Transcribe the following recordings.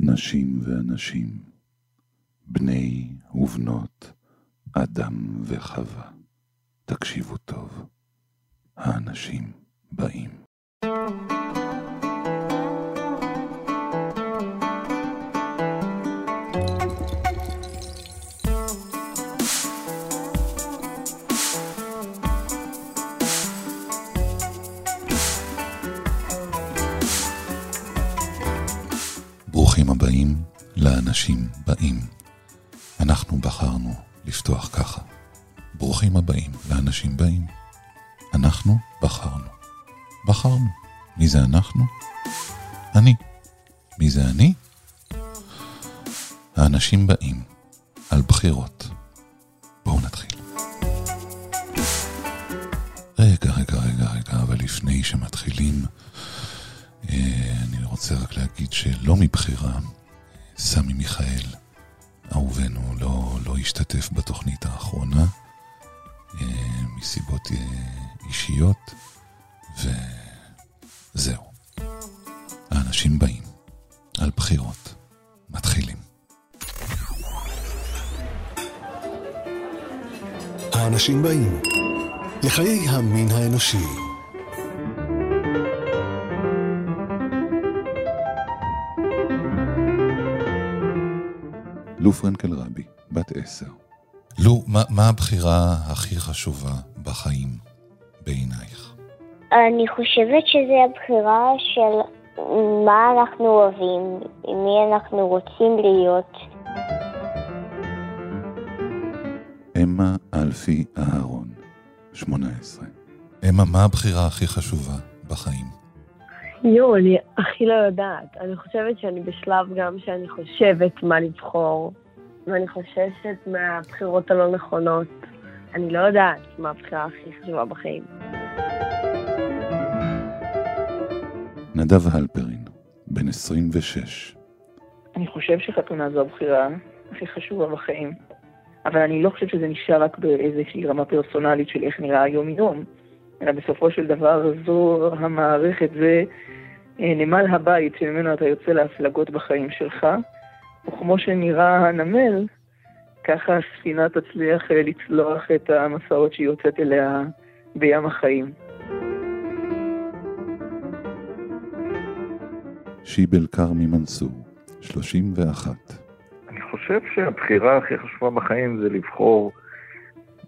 נשים ואנשים, בני ובנות, אדם וחווה. תקשיבו טוב, האנשים באים. ברוכים לאנשים באים. אנחנו בחרנו לפתוח ככה. ברוכים הבאים לאנשים באים. אנחנו בחרנו. בחרנו. מי זה אנחנו? אני. מי זה אני? האנשים באים על בחירות. בואו נתחיל. רגע, רגע, רגע, רגע, אבל לפני שמתחילים, אה, אני רוצה רק להגיד שלא מבחירה, סמי מיכאל, אהובנו, לא, לא השתתף בתוכנית האחרונה, אה, מסיבות אה, אישיות, וזהו. האנשים באים על בחירות. מתחילים. האנשים באים לחיי המין האנושי. לו פרנקל רבי, בת עשר. לו, מה, מה הבחירה הכי חשובה בחיים בעינייך? אני חושבת שזו הבחירה של מה אנחנו אוהבים, עם מי אנחנו רוצים להיות. אמה אלפי אהרון, 18. אמה, מה הבחירה הכי חשובה בחיים? יואו, אני הכי לא יודעת. אני חושבת שאני בשלב גם שאני חושבת מה לבחור, ואני חוששת מהבחירות הלא נכונות. אני לא יודעת מה הבחירה הכי חשובה בחיים. נדב הלפרין, בן 26. אני חושב שחתונה זו הבחירה הכי חשובה בחיים, אבל אני לא חושב שזה נשאר רק באיזושהי רמה פרסונלית של איך נראה היום-יום, אלא בסופו של דבר זו המערכת, זה אה, נמל הבית שממנו אתה יוצא להפלגות בחיים שלך, וכמו שנראה הנמל, ככה הספינה תצליח אה, לצלוח את המסעות שהיא יוצאת אליה בים החיים. שיבל כרמי מנסור, 31. אני חושב שהבחירה הכי חשובה בחיים זה לבחור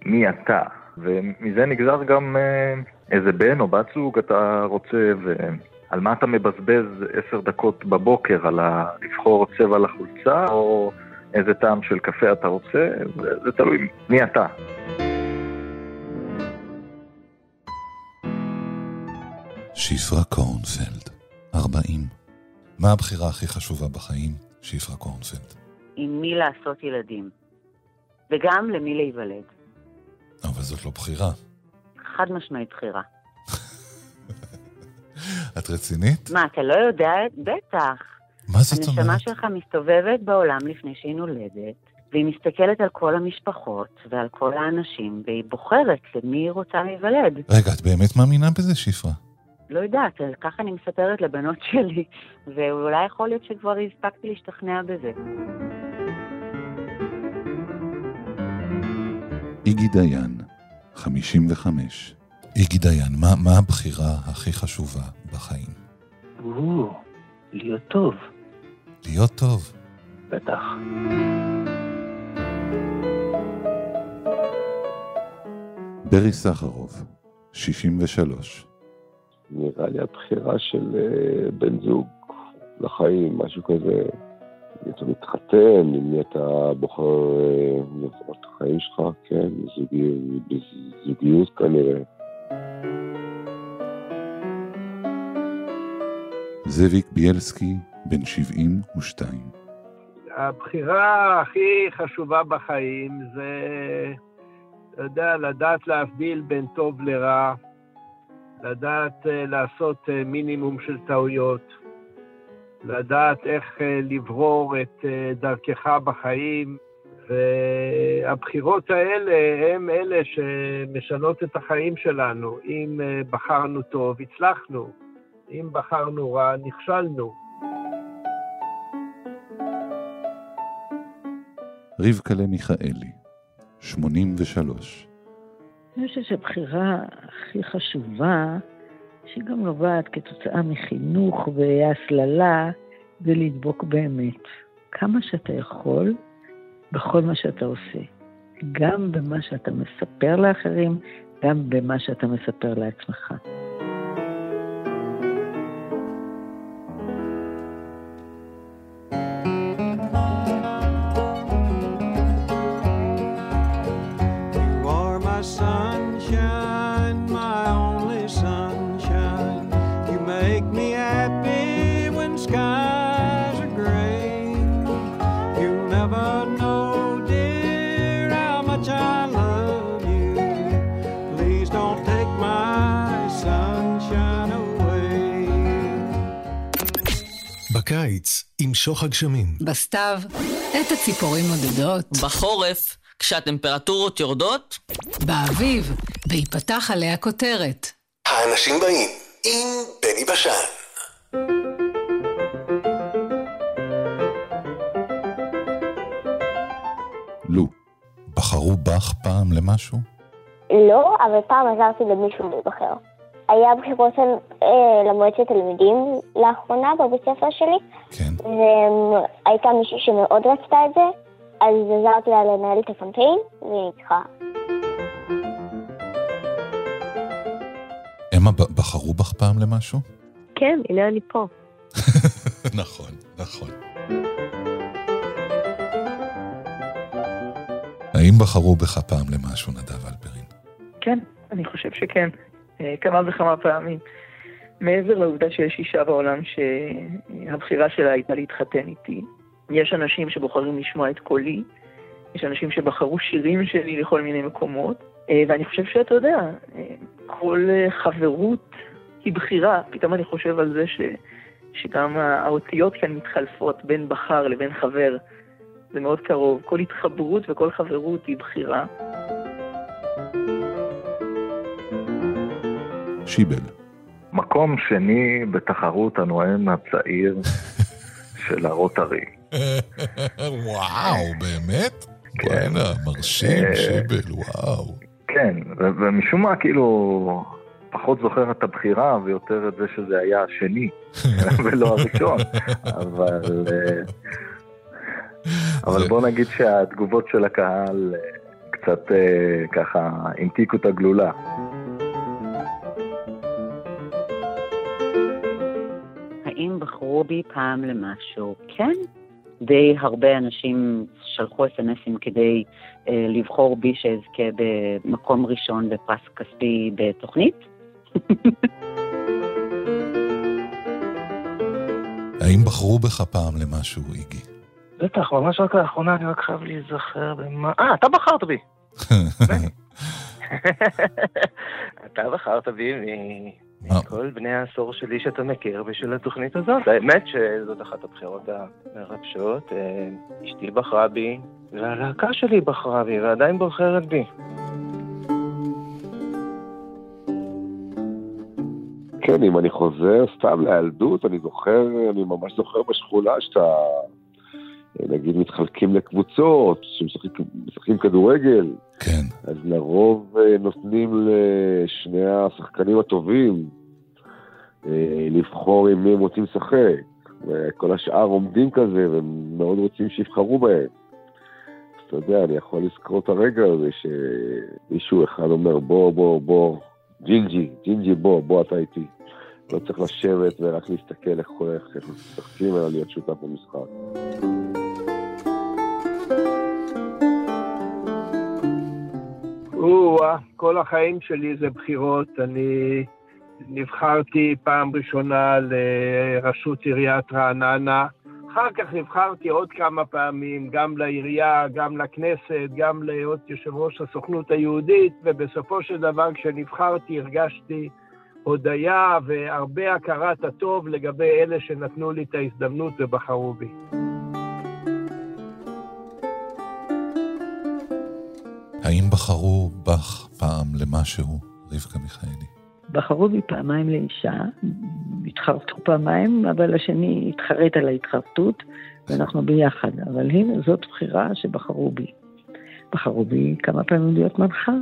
מי אתה, ומזה נגזר גם אה, איזה בן או בת זוג אתה רוצה, ועל מה אתה מבזבז עשר דקות בבוקר, על ה... לבחור צבע לחולצה, או איזה טעם של קפה אתה רוצה, זה, זה תלוי מי אתה. שפרה קורנפלד, 40. מה הבחירה הכי חשובה בחיים? שפרה קורנפלד. עם מי לעשות ילדים, וגם למי להיוולד. אבל זאת לא בחירה. חד משמעית בחירה. את רצינית? מה, אתה לא יודע? בטח. מה זאת הנשמה אומרת? שלך מסתובבת בעולם לפני שהיא נולדת, והיא מסתכלת על כל המשפחות ועל כל האנשים, והיא בוחרת למי היא רוצה להיוולד. רגע, את באמת מאמינה בזה, שפרה? לא יודעת, ככה אני מספרת לבנות שלי, ואולי יכול להיות שכבר הספקתי להשתכנע בזה. איגי דיין, 55. איגי דיין, מה, מה הבחירה הכי חשובה בחיים? או, להיות טוב, להיות טוב. בטח. ברי סחרוב, 63. נראה לי הבחירה של אה, בן זוג לחיים, משהו כזה. אם אתה מתחתן, עם מי אתה בוחר אה, לבנות את החיים שלך, כן, זוגיות, בזוגיות כנראה. זאביק ביאלסקי, בן 72. הבחירה הכי חשובה בחיים זה, אתה יודע, לדעת להבדיל בין טוב לרע, לדעת אה, לעשות אה, מינימום של טעויות, לדעת איך אה, לברור את אה, דרכך בחיים, והבחירות האלה הם אלה שמשנות את החיים שלנו. אם אה, בחרנו טוב, הצלחנו. אם בחרנו רע, נכשלנו. רבקלה מיכאלי, 83. אני חושבת שהבחירה הכי חשובה, גם נובעת כתוצאה מחינוך והסללה, זה לדבוק באמת. כמה שאתה יכול בכל מה שאתה עושה. גם במה שאתה מספר לאחרים, גם במה שאתה מספר לעצמך. בקיץ, עם שוך הגשמים. בסתיו, עת הציפורים נודדות. בחורף, כשהטמפרטורות יורדות. באביב, בהיפתח עליה כותרת. האנשים באים עם בני בשן. לו, בחרו בך פעם למשהו? לא, אבל פעם עזרתי למישהו להיבחר. היה בחירות אה, למועצת תלמידים לאחרונה בבית ספר שלי, כן. והייתה מישהי שמאוד רצתה את זה, אז עזרתי לה לנהל את הקמפיין, והיא ניצחה. אמה, בחרו בך פעם למשהו? כן, הנה אני פה. נכון, נכון. האם בחרו בך פעם למשהו, נדב אלפרין? כן, אני חושב שכן. אה, כמה וכמה פעמים. מעבר לעובדה שיש אישה בעולם שהבחירה שלה הייתה להתחתן איתי, יש אנשים שבוחרים לשמוע את קולי, יש אנשים שבחרו שירים שלי לכל מיני מקומות, אה, ואני חושב שאתה יודע, אה, כל חברות היא בחירה. פתאום אני חושב על זה ש, שגם האותיות כאן מתחלפות בין בחר לבין חבר. זה מאוד קרוב. כל התחברות וכל חברות היא בחירה. שיבל. מקום שני בתחרות הנואם הצעיר של הרוטרי. וואו, באמת? כן. וואלה, מרשים, אה, שיבל, וואו. כן, ומשום מה כאילו פחות זוכר את הבחירה ויותר את זה שזה היה השני ולא הראשון, אבל, אה, אבל בוא נגיד שהתגובות של הקהל אה, קצת ככה המתיקו את הגלולה. בחרו בי פעם למשהו? כן. די הרבה אנשים שלחו אס.אם.אסים כדי אה, לבחור בי שאזכה במקום ראשון בפרס כספי בתוכנית. האם בחרו בך פעם למשהו, איגי? בטח, ממש רק לאחרונה אני רק חייב להיזכר במה... אה, אתה בחרת בי. אתה בחרת בי מכל בני העשור שלי שאתה מכיר בשביל התוכנית הזאת. האמת שזאת אחת הבחירות המרגשות. אה, אשתי בחרה בי, והלהקה שלי בחרה בי, ועדיין בוחרת בי. כן, אם אני חוזר סתם לילדות, אני זוכר, אני ממש זוכר בשכונה שאתה, נגיד, מתחלקים לקבוצות, שמשחקים כדורגל. כן. אז לרוב אה, נותנים לשני השחקנים הטובים אה, לבחור עם מי הם רוצים לשחק. וכל השאר עומדים כזה, והם מאוד רוצים שיבחרו בהם. אז אתה יודע, אני יכול לזכור את הרגע הזה שמישהו אחד אומר, בוא, בוא, בוא, ג'ינג'י, ג'ינג'י, בוא, בוא אתה איתי. לא צריך לשבת ורק להסתכל איך איך איך משחקים, אלא להיות שותף במשחק. או-אה, כל החיים שלי זה בחירות. אני נבחרתי פעם ראשונה לראשות עיריית רעננה. אחר כך נבחרתי עוד כמה פעמים, גם לעירייה, גם לכנסת, גם להיות יושב ראש הסוכנות היהודית, ובסופו של דבר כשנבחרתי הרגשתי הודיה והרבה הכרת הטוב לגבי אלה שנתנו לי את ההזדמנות ובחרו בי. האם בחרו בך פעם למשהו, רבקה מיכאלי? בחרו בי פעמיים לאישה, התחרטו פעמיים, אבל השני התחרט על ההתחרטות, ואנחנו ביחד. אבל הנה, זאת בחירה שבחרו בי. בחרו בי כמה פעמים להיות מנחה.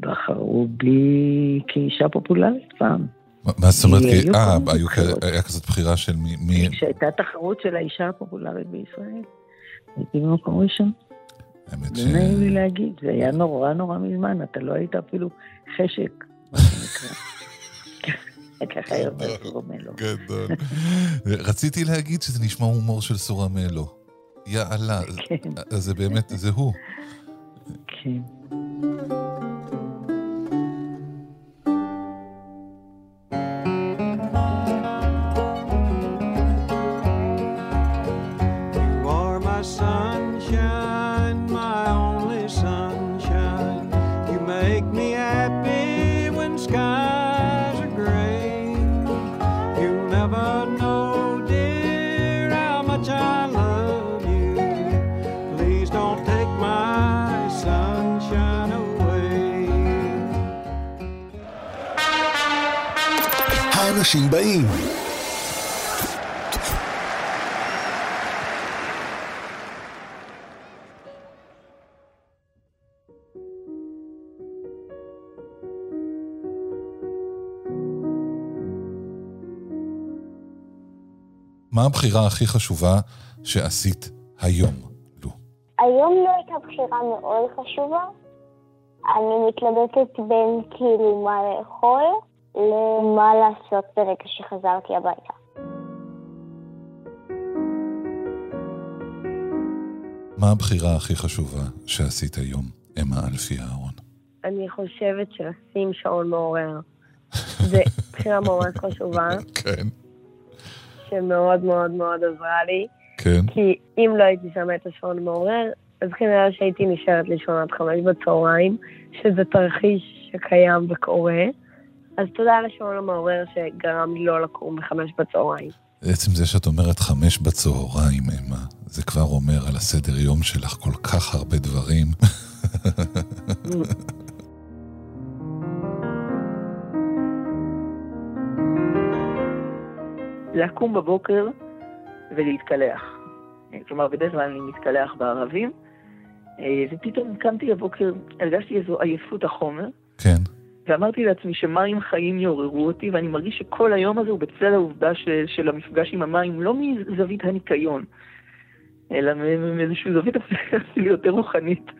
בחרו בי כאישה פופולרית פעם. מה זאת אומרת? אה, היה כזאת בחירה של מי... מי- כשהייתה תחרות של האישה הפופולרית בישראל, הייתי במקום ראשון. האמת לא נעים לי להגיד, זה היה נורא נורא מזמן, אתה לא היית אפילו חשק, מה שנקרא. ככה היה אומר סורמלו. גדול. רציתי להגיד שזה נשמע הומור של סורמלו. יאללה, כן. זה באמת, זה הוא. כן. האנשים באים. מה הבחירה הכי חשובה שעשית היום? היום לא הייתה בחירה מאוד חשובה. אני מתלבטת בין כאילו מה לאכול למה לעשות ברגע שחזרתי הביתה. מה הבחירה הכי חשובה שעשית היום, אמה אלפי אהרון? אני חושבת שלשים שעון מעורר זה בחירה ממש חשובה, כן. שמאוד מאוד מאוד עזרה לי. כן. כי אם לא הייתי שמה את השעון מעורר, אז כנראה שהייתי נשארת לישון עד חמש בצהריים, שזה תרחיש שקיים וקורה. אז תודה לשעון המעורר שגרם לי לא לקום בחמש בצהריים. עצם זה שאת אומרת חמש בצהריים, אמה, זה כבר אומר על הסדר יום שלך כל כך הרבה דברים. לקום בבוקר ולהתקלח. כלומר, בדרך כלל אני מתקלח בערבים, אה, ופתאום קמתי בבוקר, הרגשתי איזו עייפות החומר, כן. ואמרתי לעצמי שמים חיים יעוררו אותי, ואני מרגיש שכל היום הזה הוא בצל העובדה ש, של המפגש עם המים, לא מזווית הניקיון, אלא מאיזושהי זווית אפילו יותר רוחנית,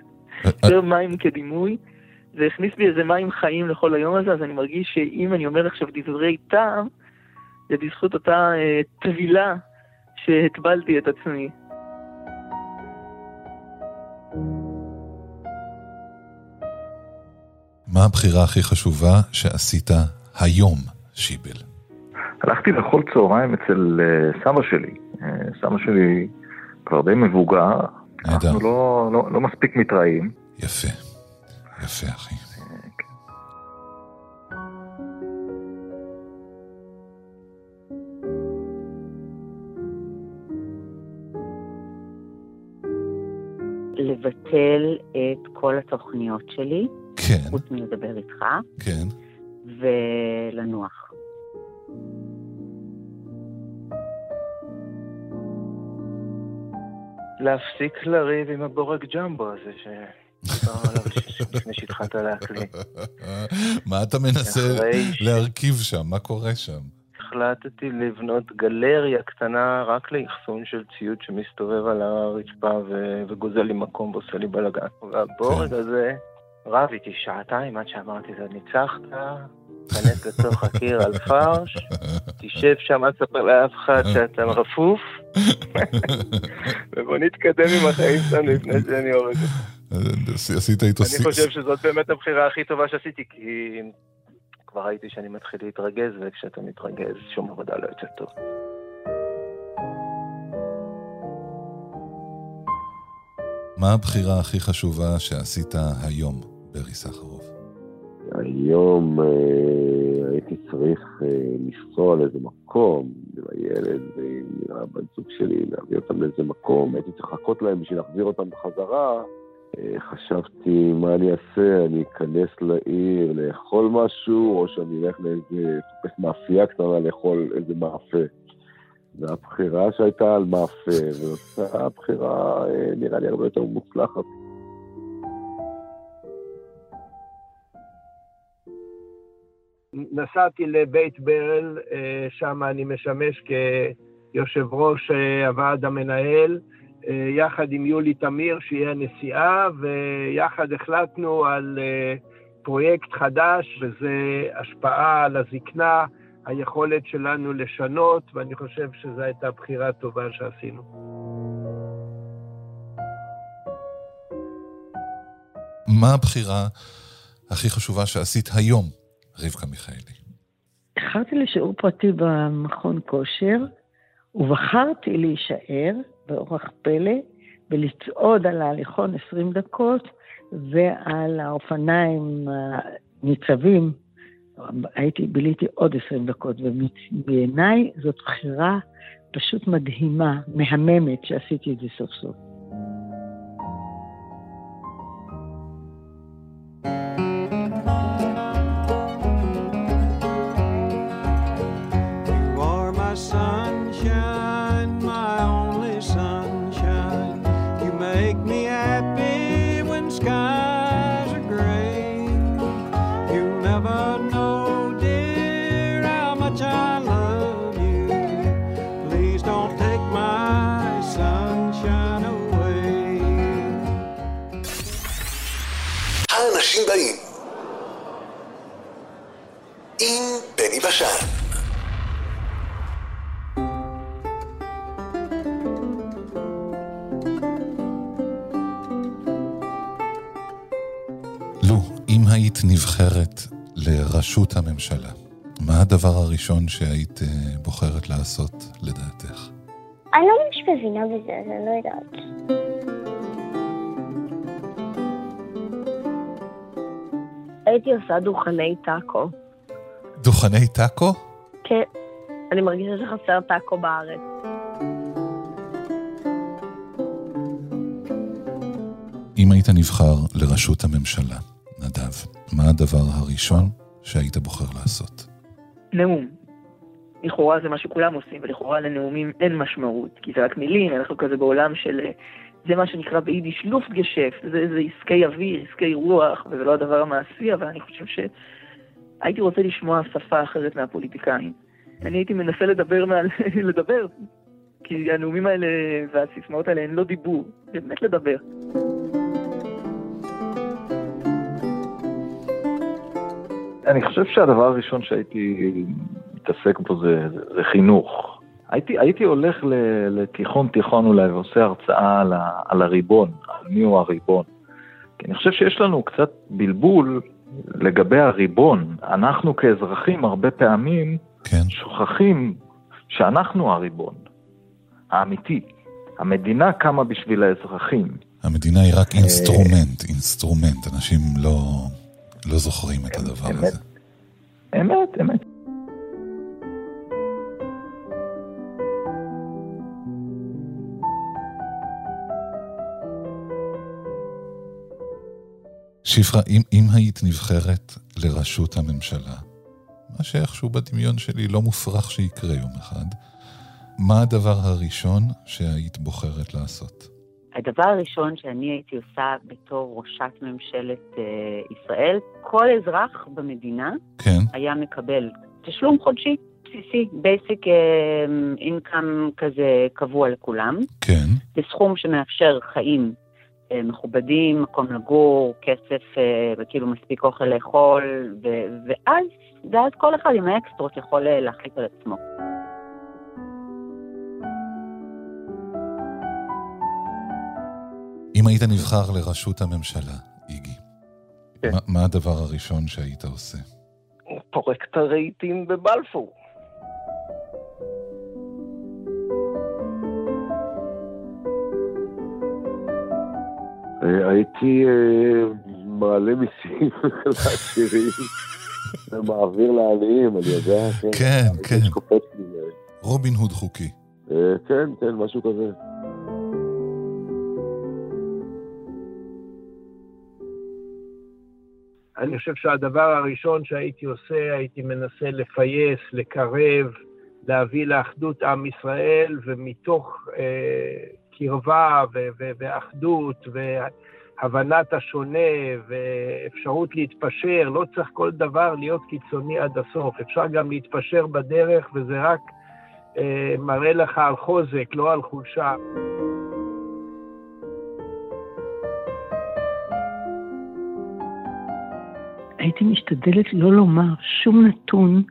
יותר מים כדימוי. זה הכניס בי איזה מים חיים לכל היום הזה, אז אני מרגיש שאם אני אומר עכשיו דברי טעם, זה בזכות אותה אה, טבילה שהטבלתי את עצמי. מה הבחירה הכי חשובה שעשית היום, שיבל? הלכתי לאכול צהריים אצל אה, סבא שלי. אה, סבא שלי כבר די מבוגר, אנחנו לא, לא, לא מספיק מתראים. יפה. יפה, אחי. לבטל את כל התוכניות שלי, כן. חוץ מלדבר איתך, כן. ולנוח. להפסיק לריב עם הבורג ג'מבו הזה עליו לפני שהתחלת להקליט. מה אתה מנסה ש- להרכיב שם? מה קורה שם? החלטתי לבנות גלריה קטנה רק לאחסון של ציוד שמסתובב על הרצפה ו- וגוזל לי מקום ועושה לי בלאגן. והבורג הזה רב איתי שעתיים עד שאמרתי לו, ניצחת, תיכנס לתוך הקיר על פרש, תשב שם, אל תספר לאף אחד שאתה רפוף, ובוא נתקדם עם החיים שלנו לפני שאני הורג אותך. עשית איתו אני חושב שזאת באמת הבחירה הכי טובה שעשיתי, כי כבר ראיתי שאני מתחיל להתרגז, וכשאתה מתרגז, שום עבודה לא יוצאת טוב. מה הבחירה הכי חשובה שעשית היום, ברי סחרוף? היום אה, הייתי צריך אה, לנסוע לאיזה מקום עם הילד ועם הבת זוג שלי, להביא אותם לאיזה מקום, הייתי צריך לחכות להם בשביל להחזיר אותם בחזרה. אה, חשבתי מה אני אעשה, אני אכנס לעיר לאכול משהו, או שאני אלך לאיזה, לחפש מאפייה קטנה לאכול איזה מאפה. זו הבחירה שהייתה על מאפה, וזאת הבחירה, אה, נראה לי, הרבה יותר מוצלחת. נסעתי לבית ברל, אה, שם אני משמש כיושב ראש הוועד המנהל, יחד עם יולי תמיר, שהיא הנשיאה, ויחד החלטנו על פרויקט חדש, וזה השפעה על הזקנה, היכולת שלנו לשנות, ואני חושב שזו הייתה בחירה טובה שעשינו. מה הבחירה הכי חשובה שעשית היום, רבקה מיכאלי? איחרתי לשיעור פרטי במכון כושר, ובחרתי להישאר באורח פלא ולצעוד על ההליכון 20 דקות ועל האופניים הניצבים הייתי, ביליתי עוד 20 דקות, ובעיניי זאת בחירה פשוט מדהימה, מהממת, שעשיתי את זה סוף סוף. לעשות, לדעתך? אני לא ממש מבינה בזה, אז אני לא יודעת. הייתי עושה דוכני טאקו. דוכני טאקו? כן. אני מרגישה שחסר טאקו בארץ. אם היית נבחר לראשות הממשלה, נדב, מה הדבר הראשון שהיית בוחר לעשות? נאום. לכאורה זה מה שכולם עושים, ולכאורה לנאומים אין משמעות, כי זה רק מילים, אנחנו כזה בעולם של... זה מה שנקרא ביידיש לופטגשפט, זה, זה עסקי אוויר, עסקי רוח, וזה לא הדבר המעשי, אבל אני חושב שהייתי רוצה לשמוע שפה אחרת מהפוליטיקאים. אני הייתי מנסה לדבר, מעל... לדבר, כי הנאומים האלה והסיסמאות האלה הן לא דיבור, באמת לדבר. אני חושב שהדבר הראשון שהייתי מתעסק בו זה, זה, זה חינוך. הייתי, הייתי הולך לתיכון תיכון אולי ועושה הרצאה על, ה, על הריבון, על מי הוא הריבון. כי אני חושב שיש לנו קצת בלבול לגבי הריבון. אנחנו כאזרחים הרבה פעמים כן. שוכחים שאנחנו הריבון, האמיתי. המדינה קמה בשביל האזרחים. המדינה היא רק אינסטרומנט, אינסטרומנט. אנשים לא... לא זוכרים את הדבר אמת, הזה. אמת, אמת. שפרה, אם, אם היית נבחרת לראשות הממשלה, מה שאיכשהו בדמיון שלי לא מופרך שיקרה יום אחד, מה הדבר הראשון שהיית בוחרת לעשות? הדבר הראשון שאני הייתי עושה בתור ראשת ממשלת uh, ישראל, כל אזרח במדינה כן. היה מקבל תשלום חודשי בסיסי, basic uh, income כזה קבוע לכולם. כן. בסכום שמאפשר חיים מכובדים, מקום לגור, כסף, uh, כאילו מספיק אוכל לאכול, ו- ואז, ואז כל אחד עם האקסטרות יכול להחליט על עצמו. אם היית נבחר לראשות הממשלה, איגי, כן. מה, מה הדבר הראשון שהיית עושה? פורק את הרהיטים בבלפור. הייתי אה, מעלה מיסים לעשירים ומעביר לעניים, אני יודע. כן, כן. כן. רובין הוד חוקי. אה, כן, כן, משהו כזה. אני חושב שהדבר הראשון שהייתי עושה, הייתי מנסה לפייס, לקרב, להביא לאחדות עם ישראל, ומתוך אה, קרבה ו- ו- ואחדות והבנת השונה ואפשרות להתפשר, לא צריך כל דבר להיות קיצוני עד הסוף, אפשר גם להתפשר בדרך, וזה רק אה, מראה לך על חוזק, לא על חולשה. הייתי משתדלת לא לומר שום נתון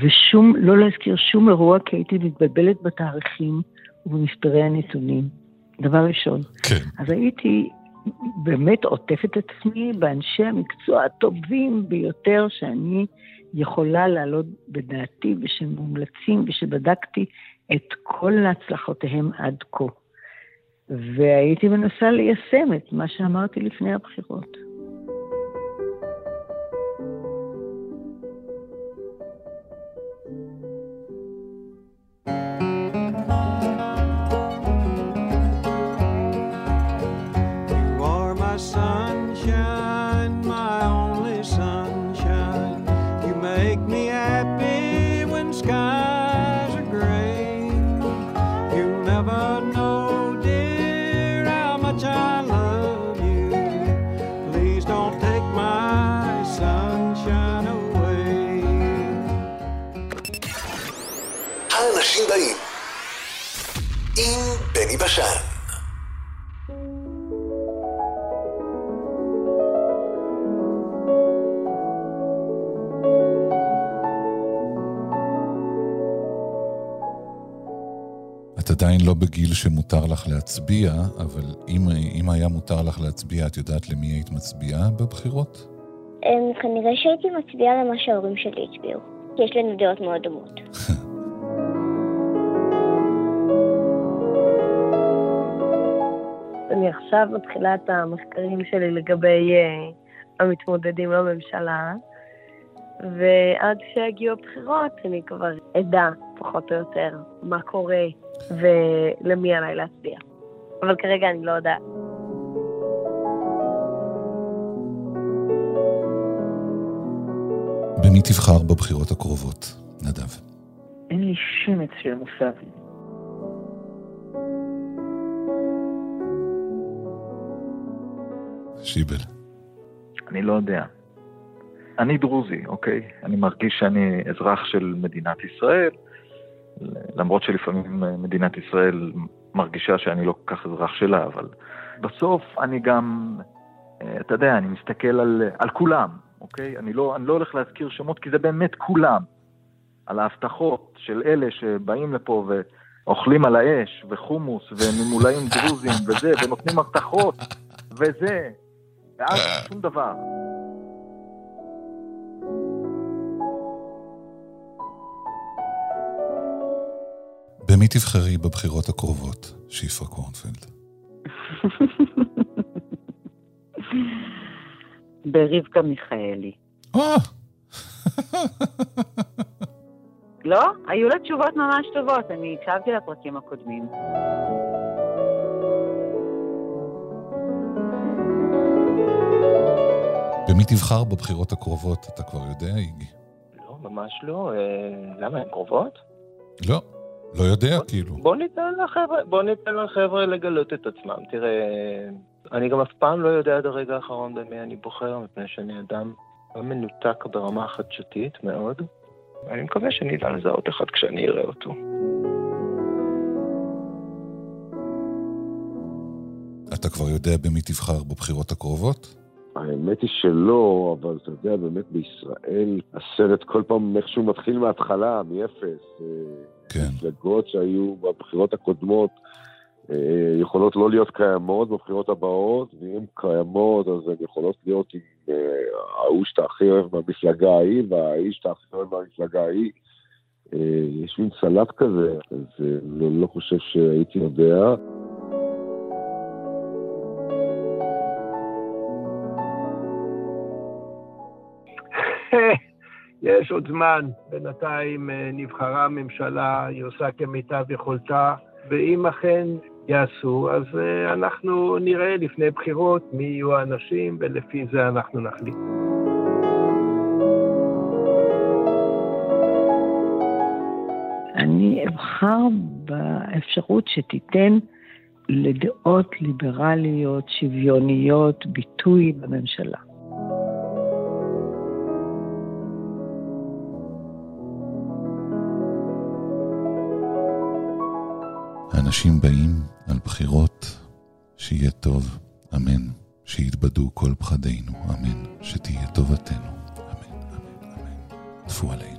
ושום, לא להזכיר שום אירוע, כי הייתי מתבלבלת בתאריכים ובמספרי הנתונים. דבר ראשון. כן. אז הייתי באמת עוטפת את עצמי באנשי המקצוע הטובים ביותר שאני יכולה להעלות בדעתי ושמומלצים ושבדקתי את כל הצלחותיהם עד כה. והייתי מנסה ליישם את מה שאמרתי לפני הבחירות. בגיל שמותר לך להצביע, אבל אם, אם היה מותר לך להצביע, את יודעת למי היית מצביעה בבחירות? אמ, כנראה שהייתי מצביעה למה שההורים שלי הצביעו, כי יש לנו דעות מאוד דומות. אני עכשיו מתחילה את המחקרים שלי לגבי uh, המתמודדים לממשלה, ועד שיגיעו הבחירות אני כבר אדע, פחות או יותר, מה קורה ולמי עליי להצביע. אבל כרגע אני לא יודעת. במי תבחר בבחירות הקרובות, נדב? אין לי שמץ של מושג. שיבל. אני לא יודע. אני דרוזי, אוקיי? אני מרגיש שאני אזרח של מדינת ישראל, למרות שלפעמים מדינת ישראל מרגישה שאני לא כל כך אזרח שלה, אבל בסוף אני גם, אה, אתה יודע, אני מסתכל על, על כולם, אוקיי? אני לא, אני לא הולך להזכיר שמות, כי זה באמת כולם. על ההבטחות של אלה שבאים לפה ואוכלים על האש, וחומוס, וממולאים דרוזים, וזה, ונותנים הבטחות, וזה, ואז שום דבר. במי תבחרי בבחירות הקרובות, שיפרה קורנפלד? ברבקה מיכאלי. לא? היו לה תשובות ממש טובות, אני הקשבתי לפרקים הקודמים. במי תבחר בבחירות הקרובות, אתה כבר יודע, איגי? לא, ממש לא. אה, למה, הן קרובות? לא, לא יודע, כאילו. בוא ניתן לחבר'ה, בוא ניתן לחבר'ה לגלות את עצמם. תראה, אני גם אף פעם לא יודע עד הרגע האחרון במי אני בוחר, מפני שאני אדם לא מנותק ברמה חדשותית מאוד. אני מקווה שאני אדע לזהות אחד כשאני אראה אותו. אתה כבר יודע במי תבחר בבחירות הקרובות? האמת היא שלא, אבל אתה יודע, באמת בישראל הסרט כל פעם איכשהו מתחיל מההתחלה, מאפס. כן. מפלגות שהיו בבחירות הקודמות אה, יכולות לא להיות קיימות בבחירות הבאות, ואם קיימות אז הן יכולות להיות עם אה, ההוא שאתה הכי אוהב מהמפלגה ההיא, והאיש שאתה הכי אוהב מהמפלגה ההיא. אה, יש מין סלט כזה, אז אה, לא, לא חושב שהייתי יודע. יש עוד זמן, בינתיים אה, נבחרה ממשלה, היא עושה כמיטב יכולתה, ואם אכן יעשו, אז אה, אנחנו נראה לפני בחירות מי יהיו האנשים, ולפי זה אנחנו נחליט. אני אבחר באפשרות שתיתן לדעות ליברליות, שוויוניות, ביטוי בממשלה. החודשים באים על בחירות, שיהיה טוב, אמן. שיתבדו כל פחדינו, אמן. שתהיה טובתנו, אמן, אמן, אמן. טפו עלינו.